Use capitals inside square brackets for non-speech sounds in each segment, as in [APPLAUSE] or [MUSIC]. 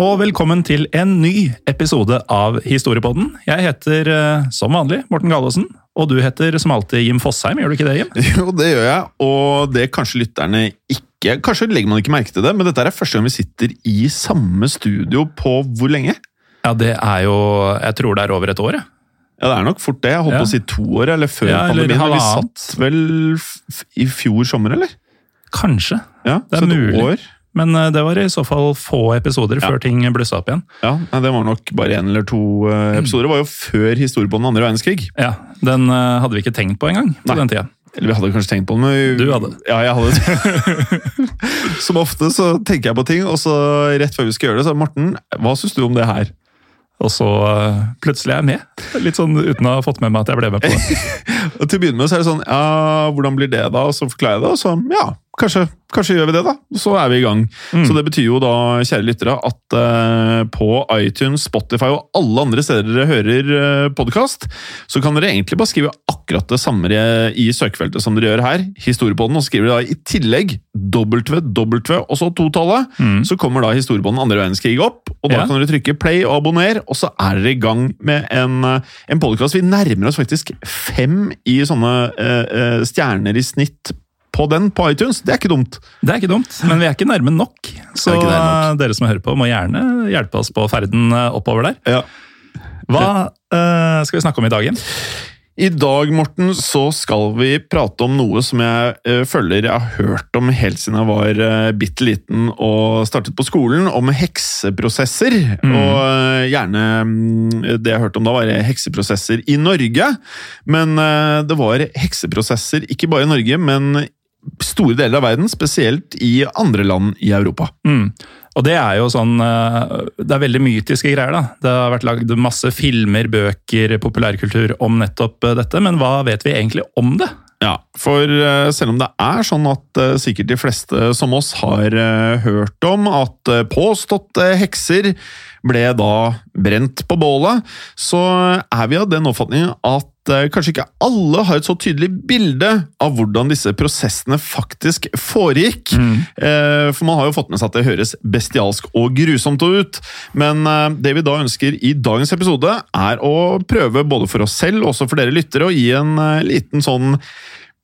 Og velkommen til en ny episode av Historiepodden. Jeg heter eh, som vanlig Morten Galaasen, og du heter som alltid Jim Fosheim, gjør du ikke det, Jim? [LAUGHS] Jo, det gjør jeg, og det kanskje lytterne ikke Kanskje legger man ikke merke til det, men dette er første gang vi sitter i samme studio på hvor lenge? Ja, det er jo Jeg tror det er over et år, jeg. Ja, det er nok fort det. Jeg holdt Ja. på å si to år, eller før Ja, eller pandemien. Vi satt vel i fjor sommer, eller? Kanskje. Ja, Det er mulig. år. Men eh, det var i så fall få episoder Ja. før ting blussa opp igjen. Ja, Det var nok bare én eller to eh, episoder. Det var jo før historien på den andre verdenskrig. Ja, Den eh, hadde vi ikke tenkt på engang på Nei. den tida. Eller vi hadde kanskje tenkt på den, men Du hadde. Ja, jeg hadde [LAUGHS] Som ofte så tenker jeg på ting, og så rett før vi skal gjøre det, så Morten, hva syns du om det her? Og så plutselig er jeg med. Litt sånn uten å ha fått med meg at jeg ble med på det. [LAUGHS] Og Til å begynne med så er det sånn, ja, hvordan blir det da? Og så forklarer jeg det, og så ja, kanskje, kanskje gjør vi det, da. Så er vi i gang. Mm. Så det betyr jo da, kjære lyttere, at uh, på iTunes, Spotify og alle andre steder dere hører uh, podkast, så kan dere egentlig bare skrive akkurat det samme i søkefeltet som dere gjør her, Historiepodden, og skriver da i tillegg ww og så totallet, Mm. så kommer da Historiepodden andre verdenskrig opp, og da Ja. kan dere trykke play og abonner, og så er dere i gang med en, eh, en podkast. Vi nærmer oss faktisk fem i sånne uh, eh, stjerner i snitt på den på iTunes. Det er ikke dumt. Det er ikke dumt, men vi er ikke nærme nok. Så nærme nok. eh, dere som hører på, må gjerne hjelpe oss på ferden eh, oppover der. Ja. Hva uh, skal vi snakke om i dag, igjen? I dag Morten, så skal vi prate om noe som jeg uh, føler jeg har hørt om helt siden jeg var uh, bitte liten og startet på skolen, om hekseprosesser. Mm. Og uh, gjerne um, Det jeg hørte om da, var hekseprosesser i Norge. Men uh, det var hekseprosesser ikke bare i Norge, men store deler av verden, spesielt i andre land i Europa. Mm. Og det er jo sånn eh, Det er veldig mytiske greier, da. Det har vært lagd masse filmer, bøker, populærkultur om nettopp eh, dette, men hva vet vi egentlig om det? Ja, for eh, selv om det er sånn at sikkert de fleste som oss har hørt om at påståtte hekser ble da brent på bålet, så er vi av den oppfatningen at eh, kanskje ikke alle har et så tydelig bilde av hvordan disse prosessene faktisk foregikk. Eh, For man har jo fått med seg at det høres bestialsk og grusomt ut, men eh, det vi da ønsker i dagens episode, er å prøve både for oss selv og også for dere lyttere å gi en liten sånn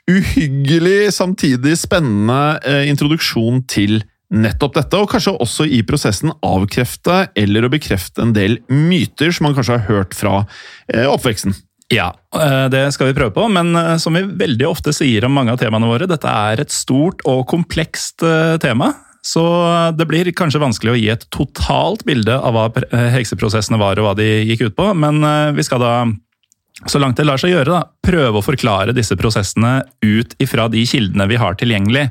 uhyggelig, samtidig spennende introduksjon til nettopp dette, og kanskje også i prosessen avkrefte eller å bekrefte en del myter som man kanskje har hørt fra oppveksten. Ja, eh, det skal vi prøve på, men eh, som vi veldig ofte sier om mange av temaene våre, dette er et stort og komplekst eh, tema. Så det blir kanskje vanskelig å gi et totalt bilde av hva hekseprosessene var og hva de gikk ut på, men vi skal da, så langt det lar seg gjøre, da, prøve å forklare disse prosessene ut ifra de kildene vi har tilgjengelig.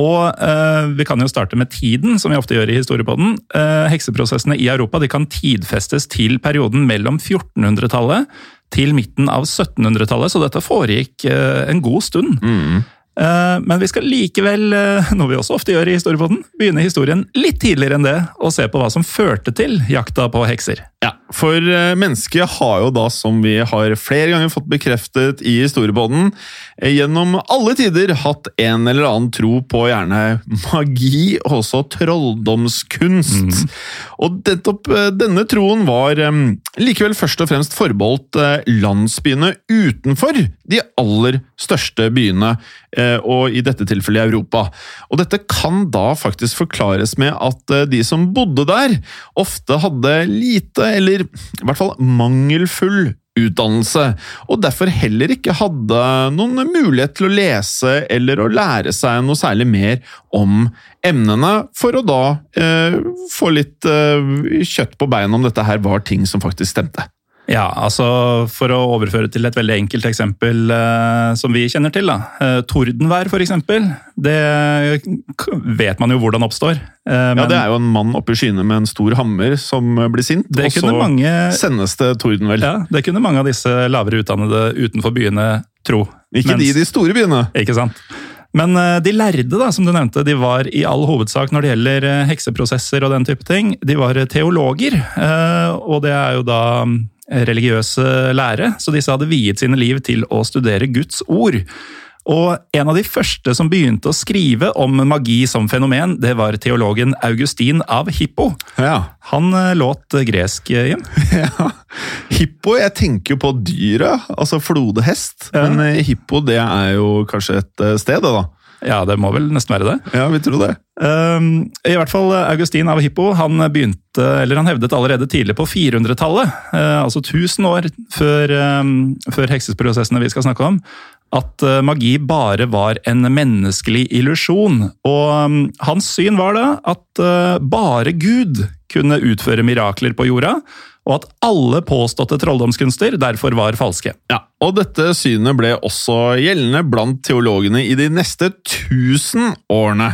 Og eh, Vi kan jo starte med tiden, som vi ofte gjør i Historiepodden. Eh, hekseprosessene i Europa kan tidfestes til perioden mellom 1400-tallet til midten av 1700-tallet, så dette foregikk eh, en god stund. Eh, Men vi skal likevel, eh, noe vi også ofte gjør i Historiepodden, begynne historien litt tidligere enn det, og se på hva som førte til jakta på hekser. Ja, for eh, mennesket har jo da, som vi har flere ganger fått bekreftet i historiebånden, eh, gjennom alle tider hatt en eller annen tro på gjerne magi og også trolldomskunst. Og nettopp eh, denne troen var eh, likevel først og fremst forbeholdt eh, landsbyene utenfor de aller største byene, eh, og i dette tilfellet i Europa. Og dette kan da faktisk forklares med at eh, de som bodde der, ofte hadde lite, eller i hvert fall mangelfull utdannelse, og derfor heller ikke hadde noen mulighet til å lese eller å lære seg noe særlig mer om emnene, for å da eh, få litt eh, kjøtt på beina om dette her var ting som faktisk stemte. Ja, altså For å overføre til et veldig enkelt eksempel eh, som vi kjenner til. da. Eh, tordenvær, eksempel. Det vet man jo hvordan oppstår. Eh, Ja, Det er jo en mann oppe i skyene med en stor hammer som blir sint, og så mange- sendes det torden, vel. ja, det kunne mange av disse lavere utdannede utenfor byene tro. Ikke Mens- de i de store byene. Ikke sant? Men eh, de lærde, da, som du nevnte, de var i all hovedsak når det gjelder eh, hekseprosesser og den type ting, de var eh, teologer. eh, Og det er jo da religiøse lære, så disse hadde viet sine liv til å studere Guds ord. Og en av de første som begynte å skrive om magi som fenomen, det var teologen Augustin av Hippo. Ja. Han eh, låt gresk, eh, Jim. [LAUGHS] ja. Hippo, jeg tenker jo på dyret, altså flodhest. Ja. Men eh, hippo, det er jo kanskje et sted, det da. Ja, det må vel nesten være det. Ja, vi tror det. Um, I hvert fall Augustin av Hippo han begynte, eller han hevdet allerede tidlig på 400-tallet, uh, altså 1000 år før, um, før heksesprosessene vi skal snakke om, at eh, magi bare var en menneskelig illusjon. Og um, hans syn var da at eh, bare Gud kunne utføre mirakler på jorda, og at alle påståtte trolldomskunster derfor var falske. Ja, og dette synet ble også gjeldende blant teologene i de neste tusen årene.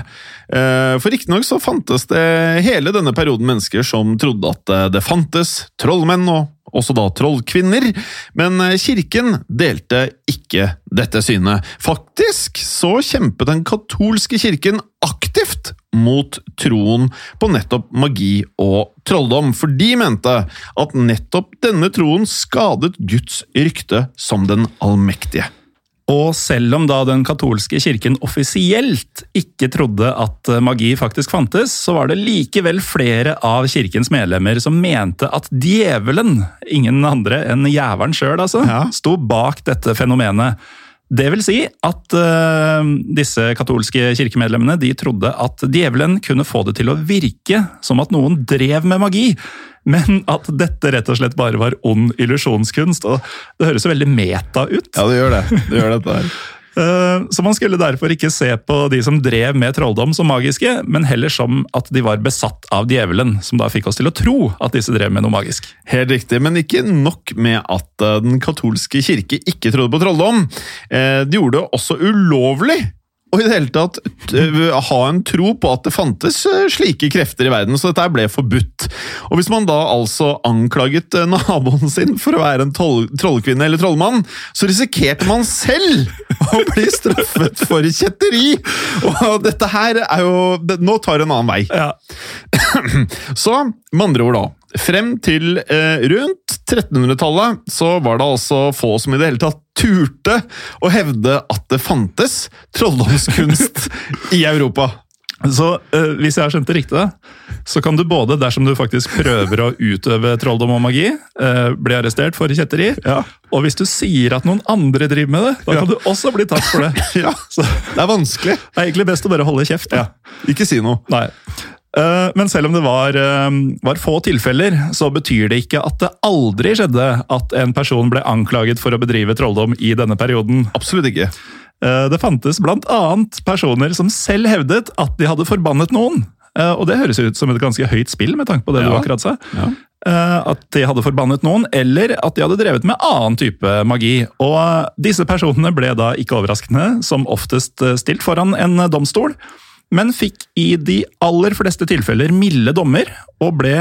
Eh, For riktignok fantes det hele denne perioden mennesker som trodde at det fantes trollmenn og også da trollkvinner, men eh, kirken delte ikke dette synet. Faktisk så kjempet den katolske kirken aktivt mot troen på nettopp magi og trolldom, for de mente at nettopp denne troen skadet Guds rykte som den allmektige. Og selv om da den katolske kirken offisielt ikke trodde at eh, magi faktisk fantes, så var det likevel flere av kirkens medlemmer som mente at djevelen, ingen andre enn jævelen sjøl, altså, Ja. sto bak dette fenomenet. Det vil si at uh, disse katolske kirkemedlemmene de trodde at djevelen kunne få det til å virke som at noen drev med magi, men at dette rett og slett bare var ond illusjonskunst. og Det høres jo veldig meta ut. Ja, det gjør det. Det gjør dette her. [LAUGHS] Eh, Så man skulle derfor ikke se på de som drev med trolldom som magiske, men heller som at de var besatt av djevelen, som da fikk oss til å tro at disse drev med noe magisk. Helt riktig, men ikke nok med at eh, den katolske kirke ikke trodde på trolldom. Eh, De gjorde det også ulovlig og i det hele tatt ha en tro på at det fantes slike krefter i verden, så dette ble forbudt. Og hvis man da altså anklaget naboen sin for å være en troll, trollkvinne eller trollmann, så risikerte man selv å bli straffet for kjetteri! Og dette her er jo Nå tar det en annen vei. Ja, [CLEARS THROAT] Så med andre ord, da. Frem til eh, rundt 1300-tallet så var det altså få som i det hele tatt turte å hevde at det fantes trolldomskunst [LAUGHS] i Europa. Så eh, hvis jeg har skjønt det riktig, så kan du både, dersom du faktisk prøver å utøve trolldom og magi, eh, bli arrestert for kjetteri, og hvis du sier at noen andre driver med det, da kan du også bli tatt for det. [LAUGHS] Ja, Så Det er vanskelig. det er egentlig best å bare holde kjeft. Ja. Ikke si noe. Nei. Eh, Men selv om det var, eh, var få tilfeller, så betyr det ikke at det aldri skjedde at en person ble anklaget for å bedrive trolldom i denne perioden. Absolutt ikke. Eh, Det fantes annet personer som selv hevdet at de hadde forbannet noen. Og det høres ut som et ganske høyt spill, med tanke på det du akkurat sa. Ja. At de hadde forbannet noen, eller at de hadde drevet med annen type magi. Og disse personene ble da ikke overraskende som oftest stilt foran en domstol, men fikk i de aller fleste tilfeller milde dommer, og ble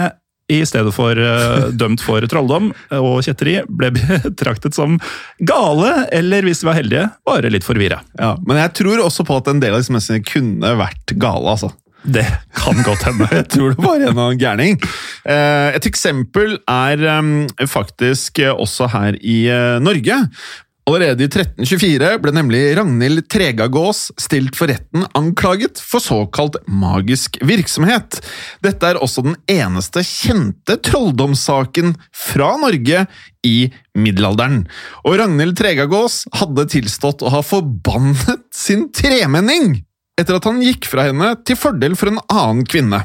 i stedet for uh, dømt for trolldom og kjetteri, ble [LAUGHS] betraktet som gale, eller hvis de var heldige, bare litt forvirra. Ja, men jeg tror også på at en del av disse menneskene kunne vært gale, altså. Det kan godt hende. [LAUGHS] Jeg tror det var en av gærning. Eh, et eksempel er faktisk også her i Norge. Allerede i 1324 ble nemlig Ragnhild Tregagås stilt for retten anklaget for såkalt magisk virksomhet. Dette er også den eneste kjente trolldomssaken fra Norge i middelalderen. Og Ragnhild Tregagås hadde tilstått å ha forbannet sin tremenning etter at han gikk fra henne til fordel for en annen kvinne.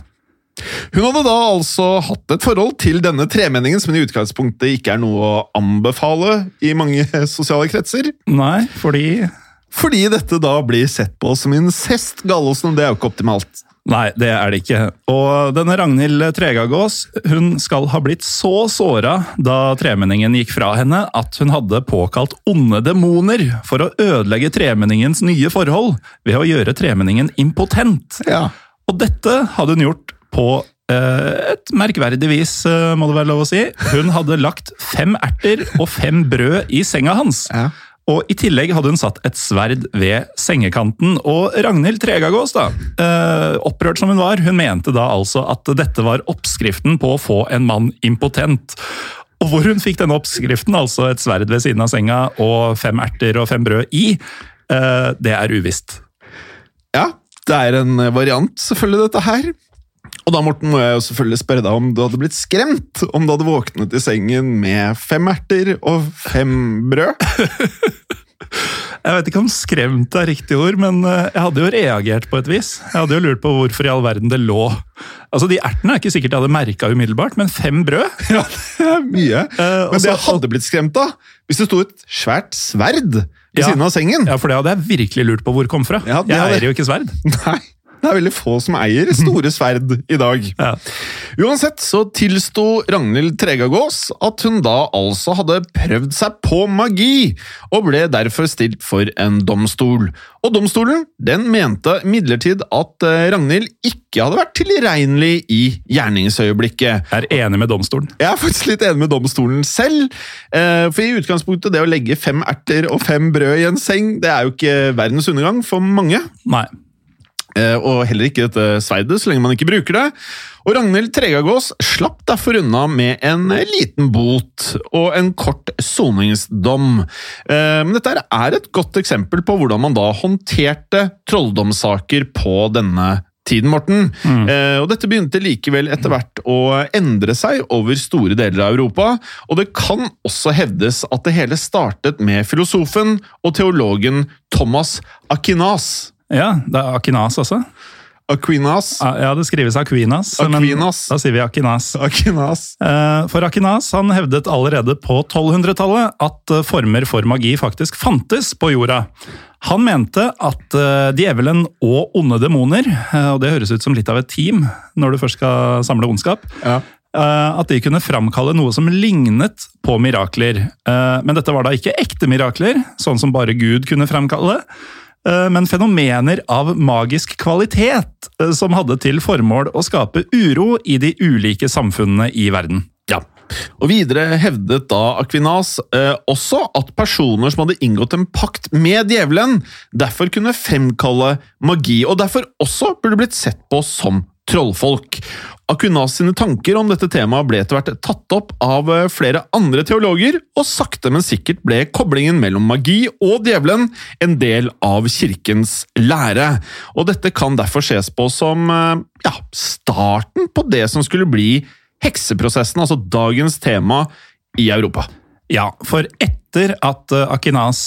Hun hadde da altså hatt et forhold til denne tremenningen, som i utgangspunktet ikke er noe å anbefale i mange [LAUGHS] sosiale kretser. Nei, fordi Fordi dette da blir sett på som incest, Gallosen, og det er jo ikke optimalt. Nei, det er det ikke. Og denne Ragnhild Tregagås hun skal ha blitt så såra da tremenningen gikk fra henne, at hun hadde påkalt onde demoner for å ødelegge tremenningens nye forhold ved å gjøre tremenningen impotent. Ja. Og dette hadde hun gjort på eh, et merkverdig vis, eh, må det være lov å si. Hun hadde lagt fem erter og fem brød i senga hans. Ja. Og I tillegg hadde hun satt et sverd ved sengekanten. Og Ragnhild Tregagås, da, eh, opprørt som hun var, hun mente da altså at dette var oppskriften på å få en mann impotent. Og hvor hun fikk denne oppskriften, altså et sverd ved siden av senga og fem erter og fem brød i, det er uvisst. Ja, det er en variant, selvfølgelig, dette her. Og da Morten, må jeg jo selvfølgelig spørre deg om du hadde blitt skremt om du hadde våknet i sengen med fem erter og fem brød? [LAUGHS] Jeg vet ikke om skremt er riktig ord, men eh, jeg hadde jo reagert på et vis. Jeg hadde jo lurt på hvorfor i all verden det lå Altså, De ertene er ikke sikkert jeg hadde merka umiddelbart, men fem brød? [LAUGHS] Ja, det er mye. Uh, men det jeg hadde blitt skremt av, hvis det sto et svært sverd ved ja, siden av sengen. Ja, for det hadde jeg virkelig lurt på hvor det kom fra. Ja, jeg eier jo ikke sverd. [LAUGHS] Nei. Det er veldig få som eier store sverd i dag. Ja. Uansett så tilsto Ragnhild Tregagås at hun da altså hadde prøvd seg på magi, og ble derfor stilt for en domstol. Og domstolen den mente midlertid at eh, Ragnhild ikke hadde vært tilregnelig i gjerningsøyeblikket. Jeg er enig med domstolen. Jeg er faktisk litt enig med domstolen selv. Eh, for i utgangspunktet, det å legge fem erter og fem brød i en seng, det er jo ikke verdens undergang for mange. Nei. Eh, og heller ikke dette sverdet, så lenge man ikke bruker det. Og Ragnhild Tregagås slapp derfor unna med en liten bot og en kort soningsdom. Eh, men dette er et godt eksempel på hvordan man da håndterte trolldomssaker på denne tiden, Morten. Mm. Eh, og dette begynte likevel etter hvert å endre seg over store deler av Europa, og det kan også hevdes at det hele startet med filosofen og teologen Thomas Akinas. Ja, det er Akinas også. Aquinas. Ja, det skrives Aquinas, Aquinas. men da sier vi Akinas. Akinas. Eh, for Akinas han hevdet allerede på 1200-tallet at eh, former for magi faktisk fantes på jorda. Han mente at eh, djevelen og onde demoner, og det høres ut som litt av et team når du først skal samle ondskap, ja. at de kunne framkalle noe som lignet på mirakler. Men dette var da ikke ekte mirakler, sånn som bare Gud kunne framkalle. Eh, men fenomener av magisk kvalitet eh, som hadde til formål å skape uro i de ulike samfunnene i verden. Ja. Og Videre hevdet da Akvinas eh, også at personer som hadde inngått en pakt med djevelen, derfor kunne fremkalle magi, og derfor også burde blitt sett på som trollfolk. Akunas sine tanker om dette temaet ble etter hvert tatt opp av eh, flere andre teologer, og sakte, men sikkert ble koblingen mellom magi og djevelen en del av kirkens lære. Og dette kan derfor ses på som eh, ja, starten på det som skulle bli hekseprosessen, altså dagens tema i Europa. Ja, for etter at eh, Akinas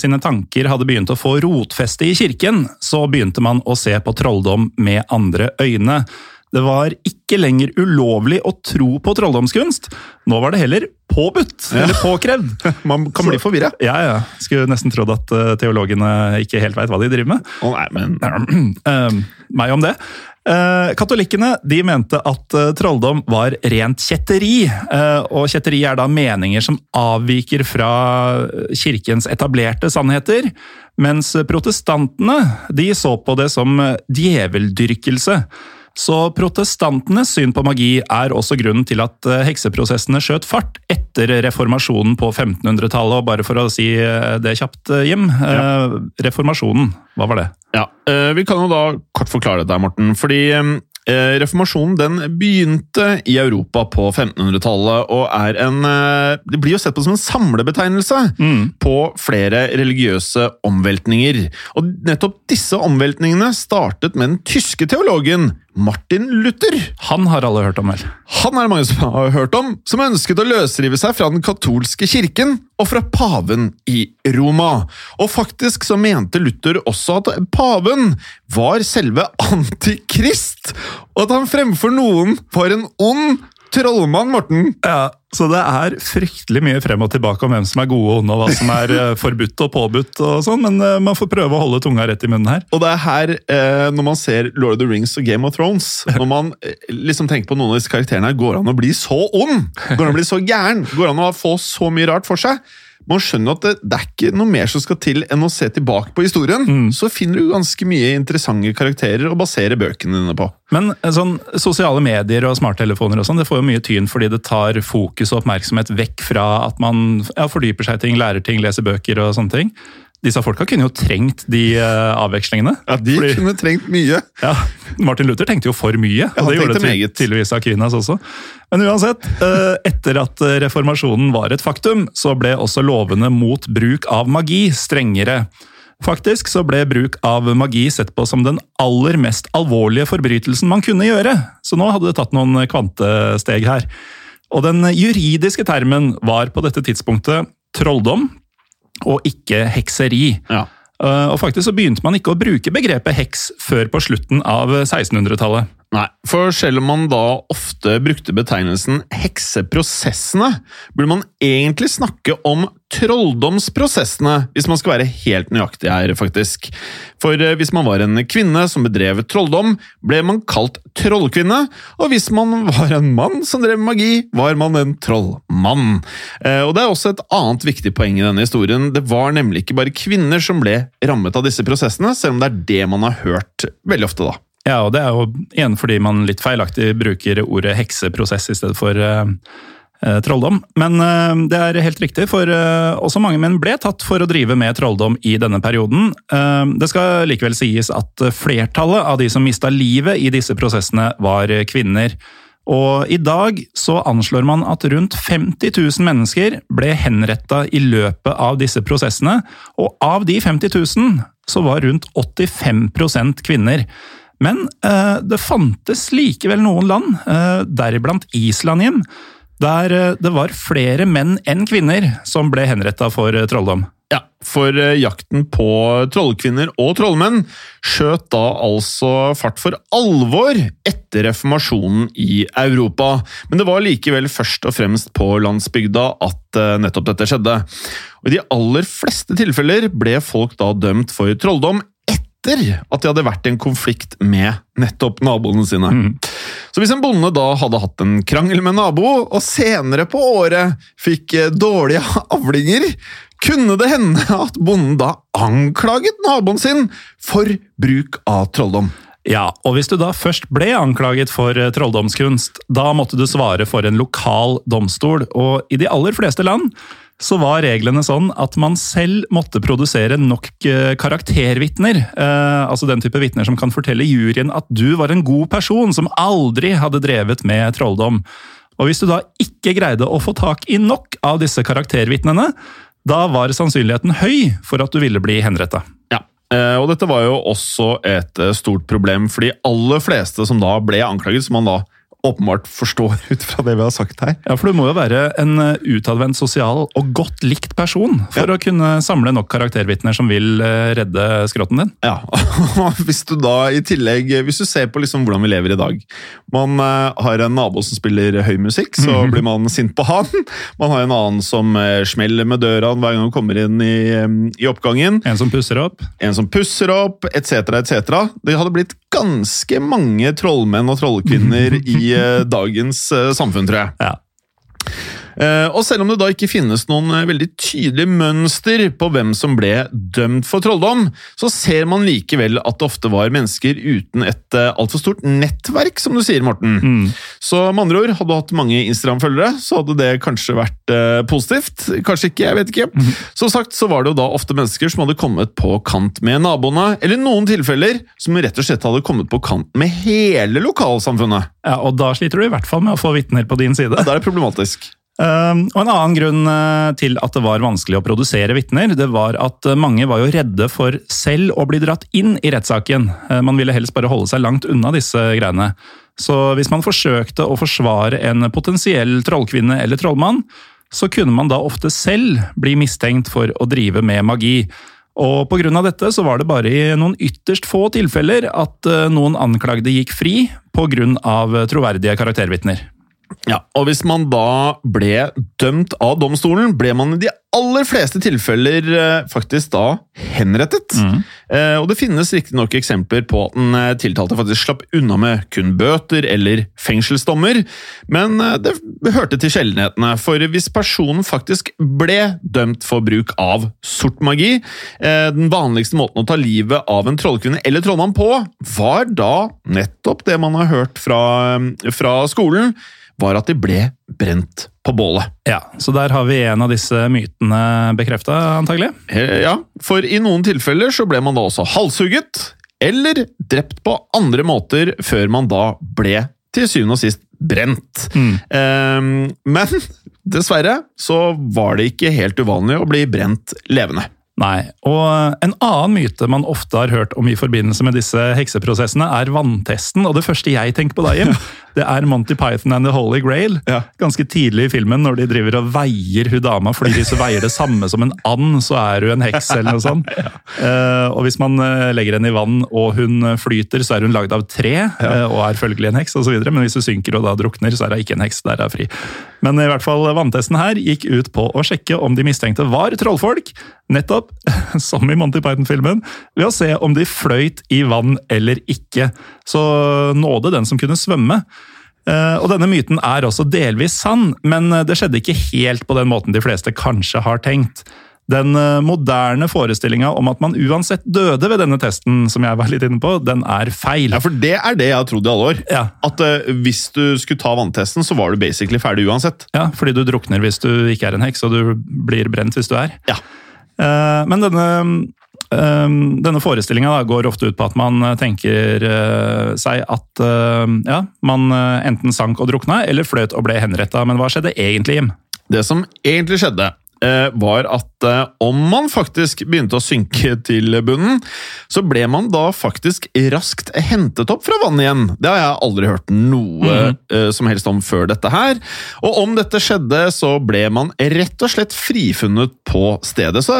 sine tanker hadde begynt å få rotfeste i kirken, så begynte man å se på trolldom med andre øyne. Det var ikke lenger ulovlig å tro på trolldomskunst. Nå var det heller påbudt, ja. eller påkrevd. [LAUGHS] Man kan bli forvirra. Ja, ja. Skulle nesten trodd at uh, teologene ikke helt veit hva de driver med. Oh, nei, men... uh, [CLEARS THROAT] meg om det. Uh, katolikkene de mente at uh, trolldom var rent kjetteri. Uh, og kjetteri er da meninger som avviker fra kirkens etablerte sannheter. Mens protestantene de så på det som djeveldyrkelse. Så protestantenes syn på magi er også grunnen til at eh, hekseprosessene skjøt fart etter reformasjonen på 1500-tallet. Og bare for å si eh, det kjapt, eh, Jim. Ja. Reformasjonen, hva var det? Ja, Vi kan jo da kort forklare dette, Morten. Fordi reformasjonen den begynte i Europa på 1500-tallet og er en Det blir jo sett på som en samlebetegnelse på flere religiøse omveltninger. Og nettopp disse omveltningene startet med den tyske teologen Martin Luther. Han har alle hørt om, vel? Han er det mange som har hørt om, som ønsket å løsrive seg fra den katolske kirken og fra paven i Roma. Og faktisk så mente Luther også at paven var selve antikrist, og at han fremfor noen var en ond trollmann, Morten. Ja, Så det er fryktelig mye frem og tilbake om hvem som er gode og onde, og hva som er eh, forbudt og påbudt og sånn, men eh, man får prøve å holde tunga rett i munnen her. Og det er her, eh, når man ser Lord of the Rings og Game of Thrones Når man liksom tenker på noen av disse karakterene her, går det an å bli så ond? Går det an å bli så gæren? Går det an å få så mye rart for seg? Man skjønner at det, det er ikke noe mer som skal til enn å se tilbake på historien. Så finner du ganske mye interessante karakterer å basere bøkene dine på. Men eh, sånn, sosiale medier og smarttelefoner og sånn, det får jo mye tyn fordi det tar fokus og oppmerksomhet vekk fra at man ja, fordyper seg i ting, lærer ting, leser bøker og sånne ting. Disse folka kunne jo trengt de uh, avvekslingene. Ja, De Fordi- kunne trengt mye. Ja, Martin Luther tenkte jo for mye, og det gjorde det tydeligvis Aquinas også. Men uansett, uh, etter at eh, reformasjonen var et faktum, så ble også lovene mot bruk av magi strengere. Faktisk så ble bruk av magi sett på som den aller mest alvorlige forbrytelsen man kunne gjøre, så nå hadde det tatt noen kvantesteg her. Og den juridiske termen var på dette tidspunktet trolldom, og ikke hekseri. Ja. Uh, Og faktisk så begynte man ikke å bruke begrepet heks før på slutten av 1600-tallet. Nei, for selv om man da ofte brukte betegnelsen hekseprosessene, burde man egentlig snakke om trolldomsprosessene, hvis man skal være helt nøyaktig her, faktisk. For eh, hvis man var en kvinne som bedrev trolldom, ble man kalt trollkvinne, og hvis man [LAUGHS] var en mann som drev magi, var man en trollmann. Eh, Og det er også et annet viktig poeng i denne historien. Det var nemlig ikke bare kvinner som ble rammet av disse prosessene, selv om det er det man har hørt veldig ofte, da. Ja, og det er jo igjen fordi man litt feilaktig bruker ordet hekseprosess i stedet for eh, trolldom. Men uh, det er helt riktig, for uh, også mange menn ble tatt for å drive med trolldom i denne perioden. Det skal likevel sies at flertallet av de som mista livet i disse prosessene, var kvinner. Og i dag så anslår man at rundt 50 000 mennesker ble henretta i løpet av disse prosessene, og av de 50 000 så var rundt 85% kvinner. Men eh, det fantes likevel noen land, eh, deriblant Island hjem, der eh, det var flere menn enn kvinner som ble henretta for trolldom. Ja, for jakten på trollkvinner og trollmenn skjøt da altså fart for alvor etter reformasjonen i Europa. Men det var likevel først og fremst på landsbygda at nettopp dette skjedde. Og I de aller fleste tilfeller ble folk da dømt for trolldom etter at de hadde vært i en konflikt med nettopp naboene sine. Så hvis en bonde da hadde hatt en krangel med nabo, og senere på året fikk eh, dårlige [LAUGHS] avlinger, kunne det hende at bonden da anklaget naboen sin for bruk av trolldom. Ja, og hvis du da først ble anklaget for eh, trolldomskunst, da måtte du svare for en lokal domstol, og i de aller fleste land så var reglene sånn at man selv måtte produsere nok eh, karaktervitner, eh, altså den type vitner som kan fortelle juryen at du var en god person som aldri hadde drevet med trolldom. Og hvis du da ikke greide å få tak i nok av disse karaktervitnene, da var sannsynligheten høy for at du ville bli henretta. Ja, eh, og dette var jo også et eh, stort problem, for de aller fleste som da ble anklaget, som man da åpenbart forstår [LAUGHS] ut fra det vi har sagt her. Ja, for du må jo være en eh, utadvendt, sosial og godt likt person for å kunne samle nok karaktervitner som vil eh, redde skrotten din. Ja, [LAUGHS] og hvis du da i tillegg Hvis du ser på liksom hvordan vi lever i dag Man eh, har en nabo som spiller høy musikk, så blir man sint på han. Man har en annen som smeller med døra hver gang han kommer inn i, i oppgangen. En som pusser opp. En som pusser opp, etc., etc. Det hadde blitt ganske mange trollmenn og trollkvinner [LAUGHS] i dagens eh, samfunn, tror jeg. Ja. Eh, og selv om det da ikke finnes noen eh, veldig tydelige mønster på hvem som ble dømt for trolldom, så ser man likevel at det ofte var mennesker uten et eh, altfor stort nettverk, som du sier, Morten. Så med andre ord, hadde du hatt mange Instagram-følgere, så hadde det kanskje vært eh, positivt. Kanskje ikke, jeg vet ikke. Som sagt så var det jo da ofte mennesker som hadde kommet på kant med naboene, eller noen tilfeller som rett og slett hadde kommet på kant med hele lokalsamfunnet. Ja, Og da sliter du i hvert fall med å få vitner på din side. Ja, Da er det problematisk. Um, og En annen grunn uh, til at det var vanskelig å produsere vitner, det var at uh, mange var jo redde for selv å bli dratt inn i rettssaken. Uh, man ville helst bare holde seg langt unna disse greiene. Så hvis man forsøkte å forsvare en potensiell trollkvinne eller trollmann, så kunne man da ofte selv bli mistenkt for å drive med magi. Og Pga. dette så var det bare i noen ytterst få tilfeller at noen anklagde gikk fri pga. troverdige karaktervitner. Ja, og Hvis man da ble dømt av domstolen, ble man i de aller fleste tilfeller eh, faktisk da henrettet. Eh, og Det finnes riktignok eksempler på at den eh, tiltalte faktisk slapp unna med kun bøter eller fengselsdommer, men eh, det hørte til sjeldenhetene. For hvis personen faktisk ble dømt for bruk av sort magi, eh, den vanligste måten å ta livet av en trollkvinne eller trollmann på, var da nettopp det man har hørt fra, fra skolen var at de ble brent på bålet. Ja, Så der har vi en av disse mytene bekrefta, antagelig? Ja, for i noen tilfeller så ble man da også halshugget, eller drept på andre måter før man da ble til syvende og sist brent. Eh, men [LAUGHS] dessverre så var det ikke helt uvanlig å bli brent levende. Nei. Og en annen myte man ofte har hørt om i forbindelse med disse hekseprosessene, er vanntesten. Og det første jeg tenker på da, Jim, [LAUGHS] det er Monty Python and The Holy Grail. Ganske tidlig i filmen, når de driver og veier hun dama, fordi hvis hun veier det samme som en and, så er hun en heks, eller noe sånt. [LAUGHS] Eh, og hvis man eh, legger henne i vann og hun flyter, så er hun lagd av tre, eh, og er følgelig en heks, osv. Men hvis hun synker og da drukner, så er hun ikke en heks, der er hun fri. Men i hvert fall vanntesten her gikk ut på å sjekke om de mistenkte var trollfolk, nettopp, [LAUGHS] som i Monty Python-filmen, ved å se om de fløyt i vann eller ikke. Så nåde den som kunne svømme. Eh, Og denne myten er også delvis sann, men det skjedde ikke helt på den måten de fleste kanskje har tenkt. Den eh, moderne forestillinga om at man uansett døde ved denne testen, som jeg var litt inne på, den er feil. Ja, for det er det jeg har trodd i alle år. Ja. At uh, hvis du skulle ta vanntesten, så var du basically ferdig uansett. Ja, fordi du drukner hvis du ikke er en heks, og du blir brent hvis du er. Ja. Uh, Men denne, eh, denne forestillinga går ofte ut på at man tenker seg at ja, man enten sank og drukna, eller fløt og ble henretta. Men hva skjedde egentlig, Jim? Det som egentlig skjedde, var at eh, om man faktisk begynte å synke til bunnen, så ble man da faktisk raskt hentet opp fra vannet igjen. Det har jeg aldri hørt noe eh, som helst om før dette her. Og om dette skjedde, så ble man rett og slett frifunnet på stedet. Så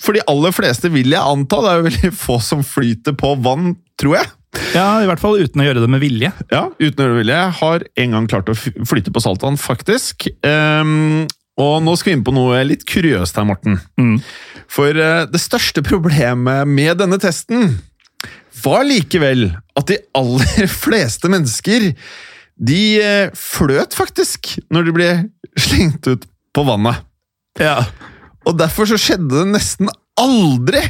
for de aller fleste vil jeg anta, det er jo veldig få som flyter på vann, tror jeg. Ja, I hvert fall uten å gjøre det med vilje. Ja, uten å gjøre det med vilje. Jeg har en gang klart å flyte på saltvann, faktisk. Ehm, og nå skal vi inn på noe litt kuriøst her, Morten. For eh, det største problemet med denne testen var likevel at de aller [LAUGHS] fleste mennesker de eh, fløt faktisk når de ble slengt ut på vannet. Ja. Og derfor så skjedde det nesten aldri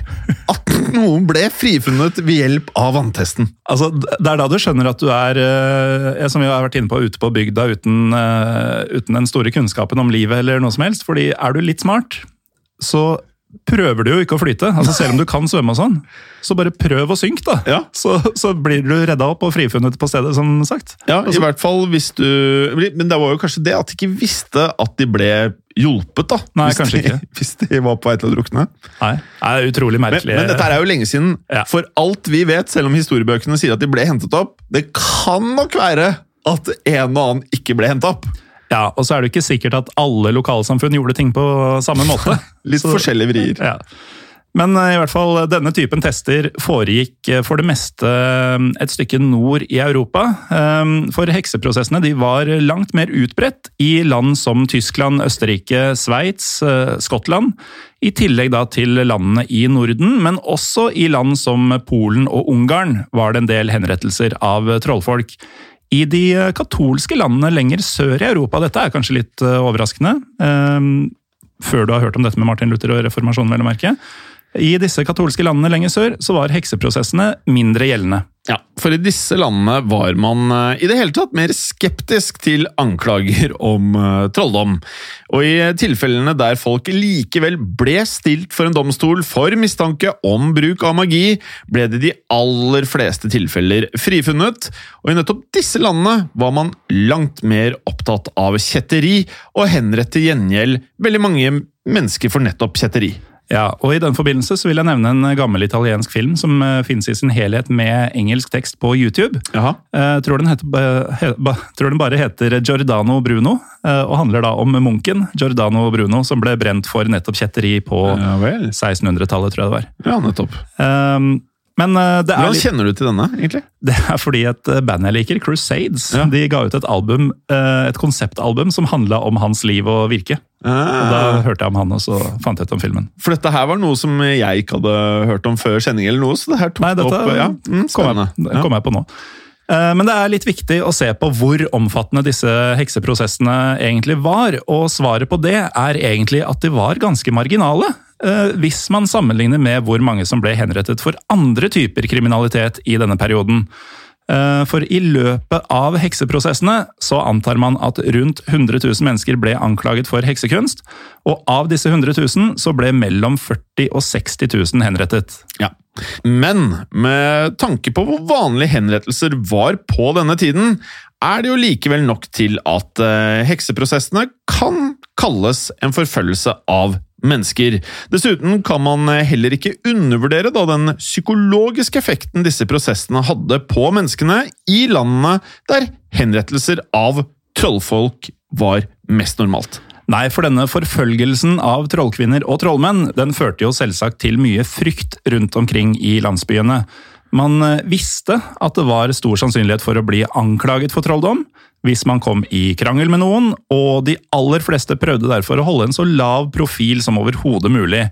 at noen ble frifunnet ved hjelp av vanntesten. Altså, Det er da du skjønner at du er, eh, som vi har vært inne på, ute på bygda uten, eh, uten den store kunnskapen om livet eller noe som helst. Fordi er du litt smart, så prøver du jo ikke å flyte. Altså Selv om du kan svømme og sånn. Så bare prøv å synke, da. Ja. Så, så blir du redda opp og frifunnet på stedet, som sagt. Ja, Altså, i hvert fall hvis du Men det var jo kanskje det at de ikke visste at de ble hjulpet, da. Nei, hvis kanskje de, ikke. [LAUGHS] Hvis de var på vei til å drukne. Nei, det er utrolig merkelig. men dette er jo lenge siden. Ja. For alt vi vet, selv om historiebøkene sier at de ble hentet opp, det kan nok være at en og annen ikke ble hentet opp. Ja, Og så er det ikke sikkert at alle lokalsamfunn gjorde ting på samme måte. [LAUGHS] Litt Så- forskjellige vrier. Ja. Men eh, i hvert fall denne typen tester foregikk eh, for det meste eh, et stykke nord i Europa. For hekseprosessene de var langt mer utbredt i land som Tyskland, Østerrike, Sveits, Skottland. I tillegg da til landene i Norden, men også i land som Polen og Ungarn var det en del henrettelser av trollfolk. I de eh, katolske landene lenger sør i Europa, dette er kanskje litt eh, overraskende, eh, før du har hørt om dette med Martin Luther og reformasjonen, vel å merke, i disse katolske landene lenger sør så var hekseprosessene mindre gjeldende. Ja, For i disse landene var man eh, i det hele tatt mer skeptisk til anklager om uh, trolldom. Og i tilfellene der folk likevel ble stilt for en domstol for mistanke om bruk av magi, ble det de aller fleste tilfeller frifunnet. Og i nettopp disse landene var man langt mer opptatt av kjetteri, og henrette gjengjeld veldig mange mennesker for nettopp kjetteri. Ja, og I den forbindelse så vil jeg nevne en gammel italiensk film som uh, finnes i sin helhet med engelsk tekst på YouTube. Jaha. Uh, tror, den heter, tror, den bare heter Giordano Bruno, og handler da om munken Giordano Bruno som ble brent for nettopp kjetteri på ja, 1600-tallet, tror jeg det var. Ja, nettopp. Um, men det er Hvordan kjenner du til denne, egentlig? [LAUGHS] Det er fordi et band jeg liker, Crusades, ja. de ga ut et album, et konseptalbum som handla om hans liv og virke. Ah. Og Da hørte jeg om han, og så fant jeg ut om filmen. For dette her var noe som jeg ikke hadde hørt om før sending, eller noe, så det her tok Nei, dette opp ja, mm, kom, jeg, kom jeg på nå. Men det er litt viktig å se på hvor omfattende disse hekseprosessene egentlig var. Og svaret på det er egentlig at de var ganske marginale. Hvis man sammenligner med hvor mange som ble henrettet for andre typer kriminalitet i denne perioden. Eh, for i løpet av hekseprosessene så antar man at rundt 100 000 mennesker ble anklaget for heksekunst, og av disse 100 000 så ble mellom 40 og 60 000 henrettet. Ja. Men med tanke på hvor vanlige henrettelser var på denne tiden, er det jo likevel nok til at uh, hekseprosessene kan kalles en forfølgelse av mennesker. Dessuten kan man heller ikke undervurdere da, den psykologiske effekten disse prosessene hadde på menneskene i landene der henrettelser av trollfolk var mest normalt. Nei, for denne forfølgelsen av trollkvinner og trollmenn den førte jo selvsagt til mye frykt rundt omkring i landsbyene. Man eh, visste at det var stor sannsynlighet for å bli anklaget for trolldom, hvis man kom i krangel med noen, og de aller fleste prøvde derfor å holde en så lav profil som overhodet mulig.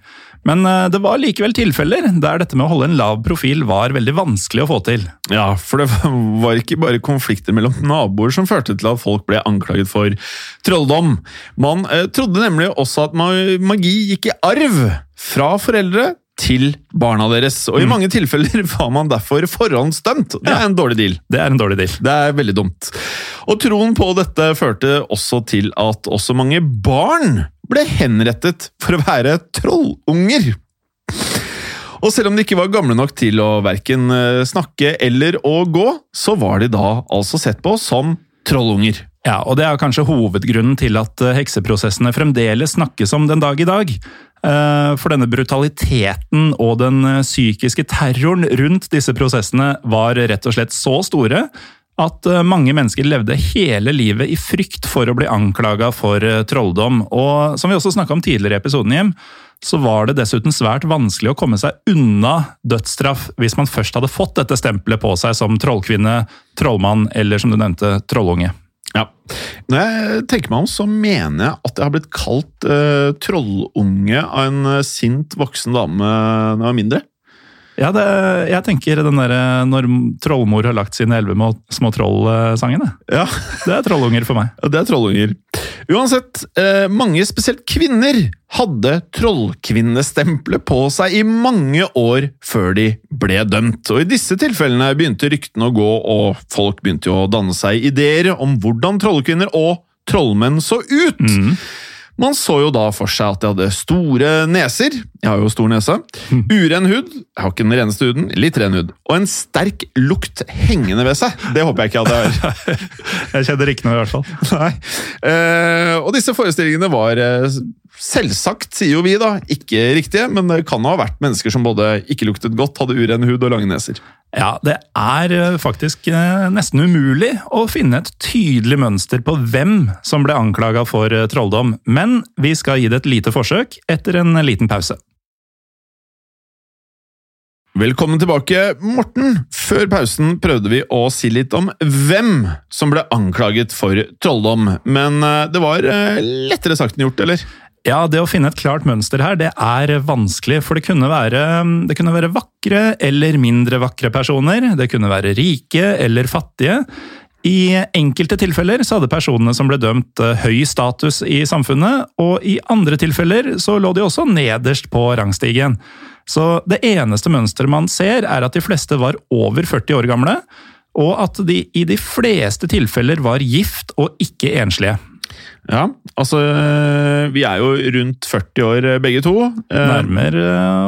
Men eh, det var likevel tilfeller der dette med å holde en lav profil var veldig vanskelig å få til. Ja, for det [LAUGHS] var ikke bare konflikter mellom naboer som førte til at folk ble anklaget for trolldom. Man eh, trodde nemlig også at magi gikk i arv fra foreldre til barna deres. Og i mm. mange tilfeller [LAUGHS] var man derfor forhåndsdømt. Det er en dårlig deal. Det er en dårlig deal. Det er veldig dumt. Og troen på dette førte også til at også mange barn ble henrettet for å være trollunger. Og selv om de ikke var gamle nok til å verken eh, snakke eller å gå, så var de da altså sett på som trollunger. Ja, og det er kanskje hovedgrunnen til at eh, hekseprosessene fremdeles snakkes om den dag i dag. Eh, for denne brutaliteten og den eh, psykiske terroren rundt disse prosessene var rett og slett så store at eh, mange mennesker levde hele livet i frykt for å bli anklaga for trolldom. Og som vi også snakka om tidligere i episoden, Jim, så var det dessuten svært vanskelig å komme seg unna dødsstraff hvis man først hadde fått dette stempelet på seg som trollkvinne, trollmann eller som du nevnte, trollunge. Ja. Når jeg tenker meg om, så mener jeg at jeg har blitt kalt uh, trollunge av en uh, sint voksen dame da jeg var mindre. Ja, det, jeg tenker den derre når trollmor har lagt sine elleve små troll-sangene. Ja. Det er trollunger for meg. Ja, det er trollunger. Uansett, eh, mange, spesielt kvinner, hadde trollkvinnestempelet på seg i mange år før de ble dømt. Og I disse tilfellene begynte ryktene å gå, og folk begynte å danne seg ideer om hvordan trollkvinner og trollmenn så ut. Mm. Man så jo da for seg at de hadde store neser, jeg har jo stor nese, uren hud, jeg har ikke den reneste huden, litt ren hud, og en sterk lukt hengende ved seg. Det håper jeg ikke at jeg har. [LAUGHS] jeg kjenner ikke noe, i hvert fall. [LAUGHS] Nei. Eh, og disse forestillingene var eh, selvsagt, sier jo vi da, ikke riktige, men det kan ha vært mennesker som både ikke luktet godt, hadde uren hud og lange neser. Ja, det er eh, faktisk nesten umulig å finne et tydelig mønster på hvem som ble anklaga for trolldom, men vi skal gi det et lite forsøk etter en liten pause. Velkommen tilbake, Morten! Før pausen prøvde vi å si litt om hvem som ble anklaget for trolldom, men det var lettere sagt enn gjort, eller? Ja, det å finne et klart mønster her, det er vanskelig. For det kunne, være, det kunne være vakre eller mindre vakre personer. Det kunne være rike eller fattige. I enkelte tilfeller så hadde personene som ble dømt eh, høy status i samfunnet, og i andre tilfeller så lå de også nederst på rangstigen. Så det eneste mønsteret man ser, er at de fleste var over 40 år gamle, og at de i de fleste tilfeller var gift og ikke enslige. Ja, altså Vi er jo rundt 40 år begge to. Nærmer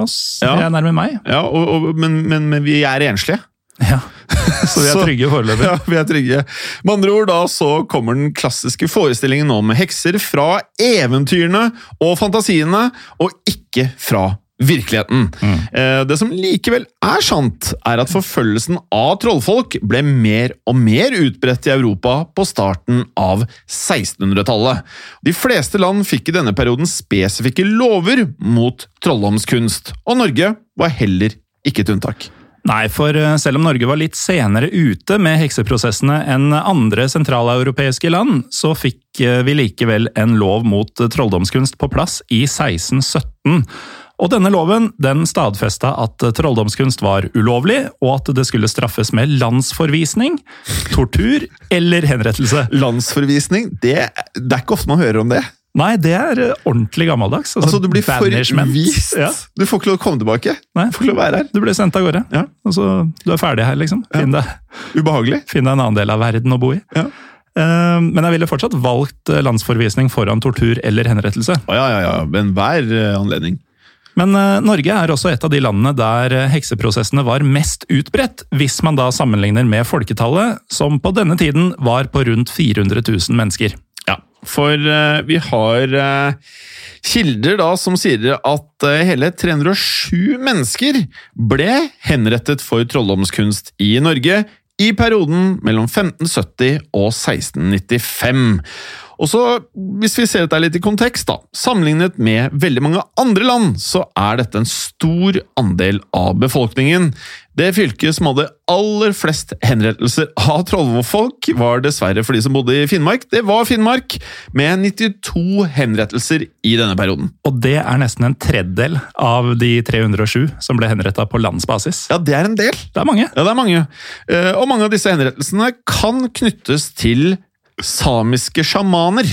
oss. Ja. Jeg er nærmer meg. Ja, og, og, men, men, men vi er enslige. Ja, [LAUGHS] Så vi er trygge foreløpig. Ja, vi er trygge. Med andre ord da så kommer den klassiske forestillingen om hekser fra eventyrene og fantasiene, og ikke fra virkeligheten. Mm. Eh, Det som likevel er sant, er at forfølgelsen av trollfolk ble mer og mer utbredt i Europa på starten av 1600-tallet. De fleste land fikk i denne perioden spesifikke lover mot trolldomskunst, og Norge var heller ikke et unntak. Nei, for eh, selv om Norge var litt senere ute med hekseprosessene enn andre sentraleuropeiske land, så fikk eh, vi likevel en lov mot eh, trolldomskunst på plass i 1617. Og denne loven den stadfesta at trolldomskunst var ulovlig, og at det skulle straffes med landsforvisning, tortur eller henrettelse. Landsforvisning, det, det er ikke ofte man hører om det. Nei, det er eh, ordentlig gammeldags. Altså, du blir forvist! Ja. Du får ikke lov å komme tilbake. Nei. Du får ikke lov å være her. Du blir sendt av gårde. Ja. Altså, du er ferdig her, liksom. Finn deg, Ubehagelig. finn deg en annen del av verden å bo i. Ja. Uh, Men jeg ville fortsatt valgt eh, landsforvisning foran tortur eller henrettelse. Oh, ja, ja, ja. Ved enhver anledning. Men uh, Norge er også et av de landene der hekseprosessene var mest utbredt, hvis man da sammenligner med folketallet, som på denne tiden var på rundt 400 000 mennesker. For eh, vi har eh, kilder da som sier at eh, hele 307 mennesker ble henrettet for trolldomskunst i Norge i perioden mellom 1570 og 1695. Og så, Hvis vi ser dette litt i kontekst, da, sammenlignet med veldig mange andre land, så er dette en stor andel av befolkningen. Det fylket som hadde aller flest henrettelser av trollfolk, var dessverre for de som bodde i Finnmark. Det var Finnmark, med 92 henrettelser i denne perioden. Og det er nesten en tredjedel av de 307 som ble henretta på landsbasis. Ja, det er en del. Det er mange. Ja, det er mange. Eh, Og mange av disse henrettelsene kan knyttes til samiske sjamaner.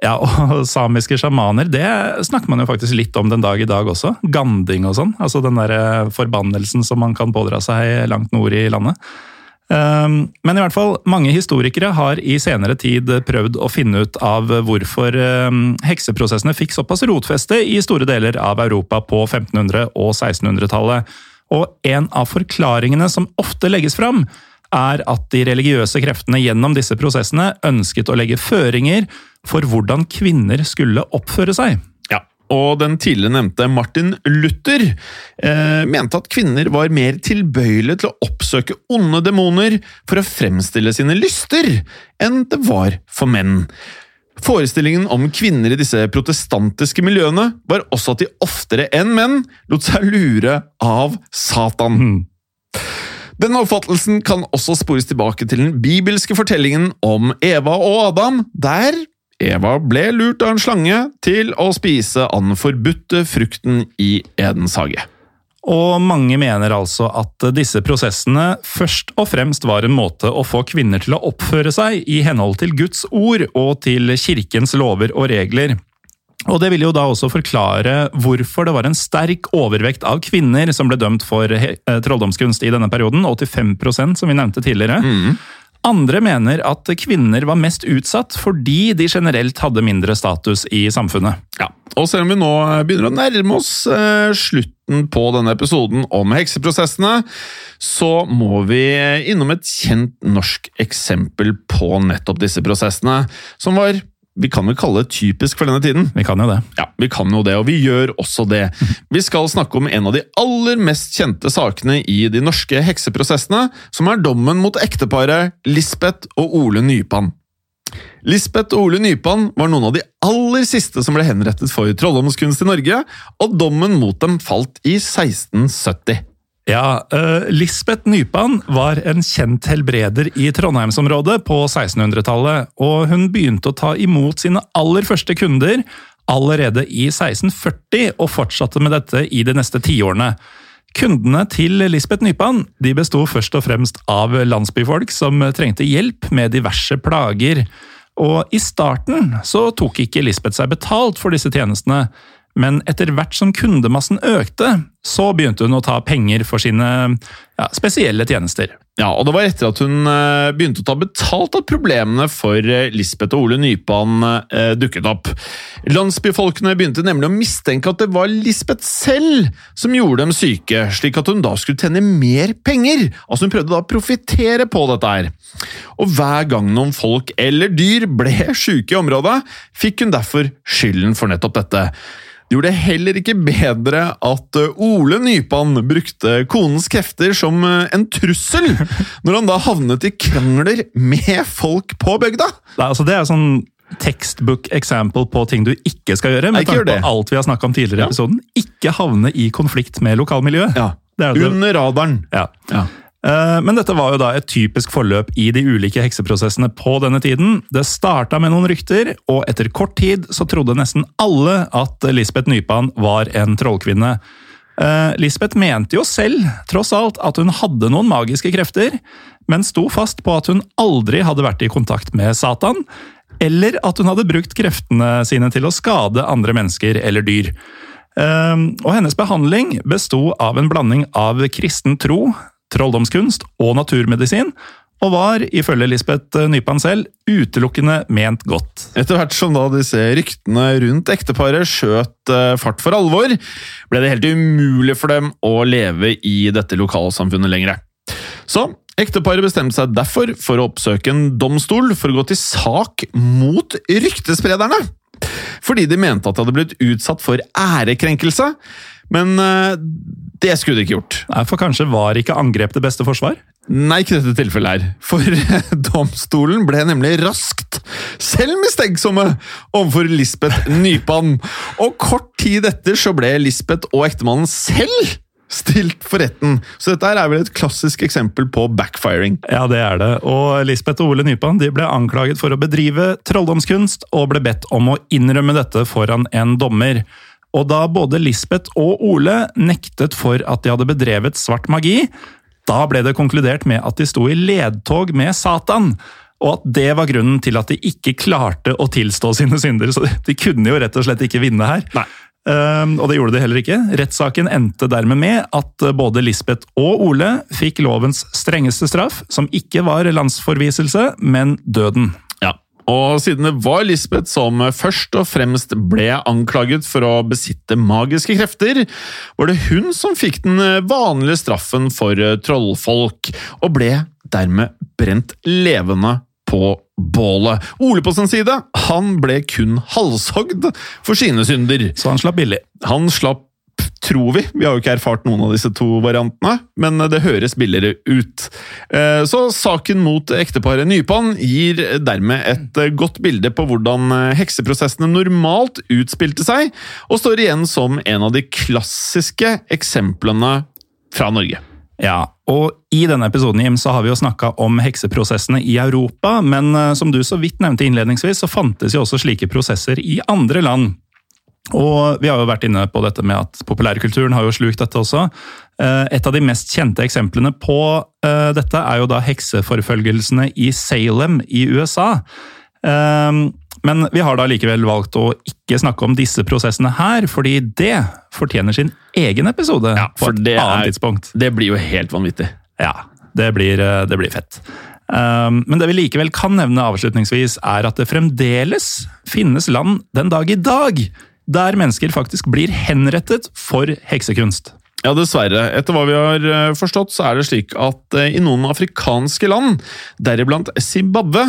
Ja, [LAUGHS] og samiske sjamaner, det snakker man jo faktisk litt om den dag i dag også. Ganding og sånn. Altså den der eh, forbannelsen som man kan pådra seg langt nord i landet. Um, Men i hvert fall, mange historikere har i senere tid prøvd å finne ut av hvorfor um, hekseprosessene fikk såpass rotfeste i store deler av Europa på 1500- og 1600-tallet. Og en av forklaringene som ofte legges fram, er at de religiøse kreftene gjennom disse prosessene ønsket å legge føringer for hvordan kvinner skulle oppføre seg. Ja, og den tidligere nevnte Martin Luther eh, mente at kvinner var mer tilbøyelige til å oppsøke onde demoner for å fremstille sine lyster, enn det var for menn. Forestillingen om kvinner i disse protestantiske miljøene var også at de oftere enn menn lot seg lure av Satan. Denne oppfattelsen kan også spores tilbake til den bibelske fortellingen om Eva og Adam, der Eva ble lurt av en slange til å spise av den forbudte frukten i Edens hage. Og mange mener altså at disse prosessene først og fremst var en måte å få kvinner til å oppføre seg i henhold til Guds ord og til kirkens lover og regler. Og Det vil jo da også forklare hvorfor det var en sterk overvekt av kvinner som ble dømt for eh, trolldomskunst i denne perioden, 85% som vi nevnte tidligere. Andre mener at kvinner var mest utsatt fordi de generelt hadde mindre status i samfunnet. Ja, og selv om vi nå begynner å nærme oss eh, slutten på denne episoden om hekseprosessene, så må vi innom et kjent norsk eksempel på nettopp disse prosessene, som var vi kan vel kalle det typisk for denne tiden. Vi kan jo det. Ja, vi kan jo det, og vi gjør også det. Vi skal snakke om en av de aller mest kjente sakene i de norske hekseprosessene, som er dommen mot ekteparet Lisbeth og Ole Nypan. Lisbeth og Ole Nypan var noen av de aller siste som ble henrettet for trolldomskunst i Norge, og dommen mot dem falt i 1670. Ja, uh, Lisbeth Nypan var en kjent helbreder i Trondheimsområdet på 1600-tallet, og hun begynte å ta imot sine aller første kunder allerede i 1640, og fortsatte med dette i de neste tiårene. Kundene til Lisbeth Nypan de besto først og fremst av landsbyfolk som trengte hjelp med diverse plager. Og i starten så tok ikke Lisbeth seg betalt for disse tjenestene, men etter hvert som kundemassen økte, så begynte hun å ta penger for sine ja, spesielle tjenester. Ja, og det var etter at hun eh, begynte å ta betalt at problemene for eh, Lisbeth og Ole Nypan eh, dukket opp. Landsbyfolkene begynte nemlig å mistenke at det var Lisbeth selv som gjorde dem syke, slik at hun da skulle tjene mer penger. Altså Hun prøvde da å profitere på dette her. Og hver gang noen folk eller dyr ble [LAUGHS] syke i området, fikk hun derfor skylden for nettopp dette. Det gjorde det heller ikke bedre at eh, Ole Nypan brukte konens krefter som eh, en trussel, [LAUGHS] når han da havnet i krangler med folk på bygda. Nei, altså det er sånn textbook example på ting du ikke skal gjøre. med tanke på alt vi har om tidligere i Ja. episoden. Ikke havne i konflikt med lokalmiljøet. Ja, Det det. Under radaren. Ja. Ja. Eh, Men dette var jo da et typisk forløp i de ulike hekseprosessene på denne tiden. Det starta med noen rykter, og etter kort tid så trodde nesten alle at Lisbeth Nypan var en trollkvinne. Eh, Lisbeth mente jo selv, tross alt, at hun hadde noen magiske krefter, men sto fast på at hun aldri hadde vært i kontakt med Satan, eller at hun hadde brukt kreftene sine til å skade andre mennesker eller dyr. Eh, Og hennes behandling besto av en blanding av kristen tro, trolldomskunst og naturmedisin, og var, ifølge Lisbeth Nypan selv, utelukkende ment godt. Etter hvert som da disse ryktene rundt ekteparet skjøt eh, fart for alvor, ble det helt umulig for dem å leve i dette lokalsamfunnet lenger. Så ekteparet bestemte seg derfor for å oppsøke en domstol for å gå til sak mot ryktesprederne. Fordi de mente at de hadde blitt utsatt for ærekrenkelse, men eh, det skulle de ikke gjort. Nei, For kanskje var ikke angrep det beste forsvar? Nei, ikke dette tilfellet her. For domstolen ble nemlig raskt selv mistenksomme overfor Lisbeth Nypan. Og kort tid etter så ble Lisbeth og ektemannen selv stilt for retten. Så dette er vel et klassisk eksempel på backfiring. Ja, det er det. Og Lisbeth og Ole Nypan de ble anklaget for å bedrive trolldomskunst, og ble bedt om å innrømme dette foran en dommer. Og da både Lisbeth og Ole nektet for at de hadde bedrevet svart magi, da ble det konkludert med at de sto i ledtog med Satan. Og at det var grunnen til at de ikke klarte å tilstå sine synder. Så de kunne jo rett og slett ikke vinne her. Nei. Um, og det gjorde de heller ikke. Rettssaken endte dermed med at uh, både Lisbeth og Ole fikk lovens strengeste straff, som ikke var landsforviselse, men døden. Ja. Og siden det var Lisbeth som først og fremst ble anklaget for å besitte magiske krefter, var det hun som fikk den vanlige straffen for trollfolk, og ble dermed brent levende på bålet. Ole på sin side, han ble kun halshogd for sine synder. Så han slapp billig. Han slapp, tror vi, vi har jo ikke erfart noen av disse to variantene, men det høres billigere ut. Eh, Så saken mot ekteparet Nypan gir dermed et eh, godt bilde på hvordan eh, hekseprosessene normalt utspilte seg, og står igjen som en av de klassiske eksemplene fra Norge. Ja, og i denne episoden Jim, så har vi jo snakka om hekseprosessene i Europa, men eh, som du så vidt nevnte innledningsvis, så fantes jo også slike prosesser i andre land. Og vi har jo vært inne på dette med at populærkulturen har jo slukt dette også. Eh, Et av de mest kjente eksemplene på eh, dette er jo da hekseforfølgelsene i Salem i USA. Eh, Men vi har da likevel valgt å ikke snakke om disse prosessene her, fordi det fortjener sin egen episode Ja, på et det annet er- tidspunkt. Det blir jo helt vanvittig. Ja, det blir, eh, det blir fett. Um, men det vi likevel kan nevne avslutningsvis, er at det fremdeles finnes land den dag i dag der mennesker faktisk blir henrettet for heksekunst. Ja, dessverre. Etter hva vi har eh, forstått, så er det slik at eh, i noen afrikanske land, deriblant Zimbabwe,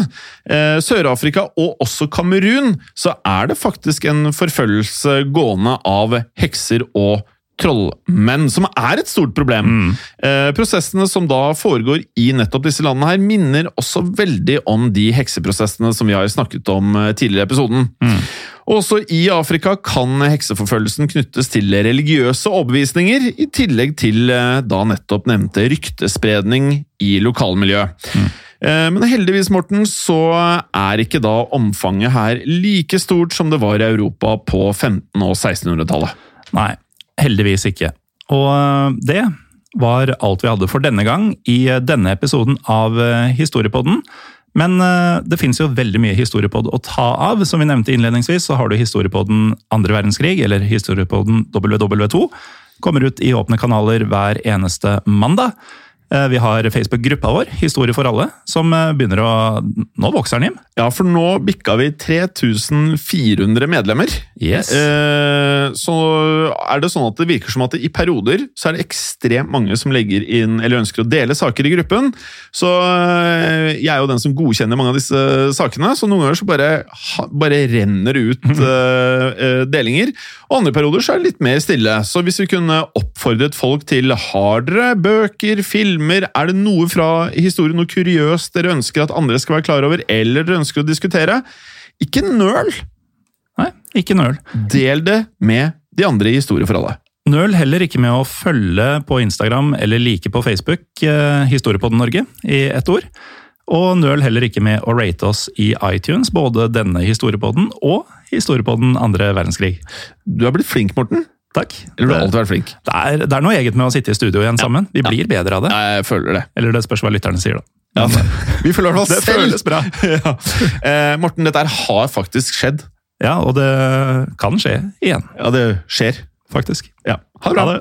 eh, Sør-Afrika og også Kamerun, så er det faktisk en forfølgelse gående av hekser og trollmenn, som er et stort problem. Eh, prosessene som da foregår i nettopp disse landene her, minner også veldig om de hekseprosessene som vi har snakket om eh, tidligere i episoden. Mm. også i Afrika kan hekseforfølgelsen knyttes til religiøse overbevisninger, i tillegg til eh, da nettopp nevnte ryktespredning i lokalmiljøet. Mm. Men heldigvis, Morten, så er ikke da omfanget her like stort som det var i Europa på 1500- og 1600-tallet. Nei, heldigvis ikke. Og eh, det var alt vi hadde for denne gang i eh, denne episoden av eh, Historiepodden. Men det fins jo veldig mye historiepod å ta av. Som vi nevnte innledningsvis, så har du historiepodden andre verdenskrig, eller historiepodden WW2. Kommer ut i åpne kanaler hver eneste mandag. Eh, Vi har Facebook-gruppa vår, Historie for alle, som eh, begynner å Nå vokser den, Jim. Ja, for nå bikka vi 3400 medlemmer. Yes. Eh, så er det sånn at det virker som at i perioder så er det ekstremt mange som legger inn, eller ønsker å dele saker i gruppen. Så jeg er jo den som godkjenner mange av disse sakene, så noen ganger så bare, bare renner det ut eh, delinger. Og andre perioder så er det litt mer stille. Så hvis vi kunne oppfordret folk til hardere bøker, bøker, filmer, er det noe fra historien, noe kuriøst dere ønsker at andre skal være klar over, eller dere ønsker å diskutere, ikke nøl! Nei, ikke nøl. Del det med de andre i Historie for alle. Nøl heller ikke med å følge på Instagram eller like på Facebook eh, Historiepodden Norge i ett ord. Og nøl heller ikke med å rate oss i iTunes, både denne historiepodden og historiepodden andre verdenskrig. Du har blitt flink, Morten. Takk. Eller du har alltid vært flink. det, er, det er noe eget med å sitte i studio igjen sammen. Vi blir bedre av det. Ja, jeg føler det. Eller det spørs hva lytterne sier, da. Ja, [LAUGHS] vi føler oss hvert selv! Det selv. føles bra. [LAUGHS] ja. eh, Morten, dette har faktisk skjedd. Ja, og det kan skje igjen, Ja, det skjer. faktisk. Ja. Ha det bra.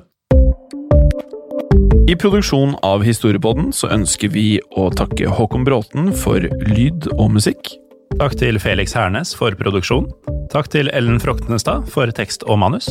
I produksjon av Historiepodden så ønsker vi å takke Håkon Bråten for lyd og musikk. Takk til Felix Hernes for produksjon. Takk til Ellen Froktenestad for tekst og manus.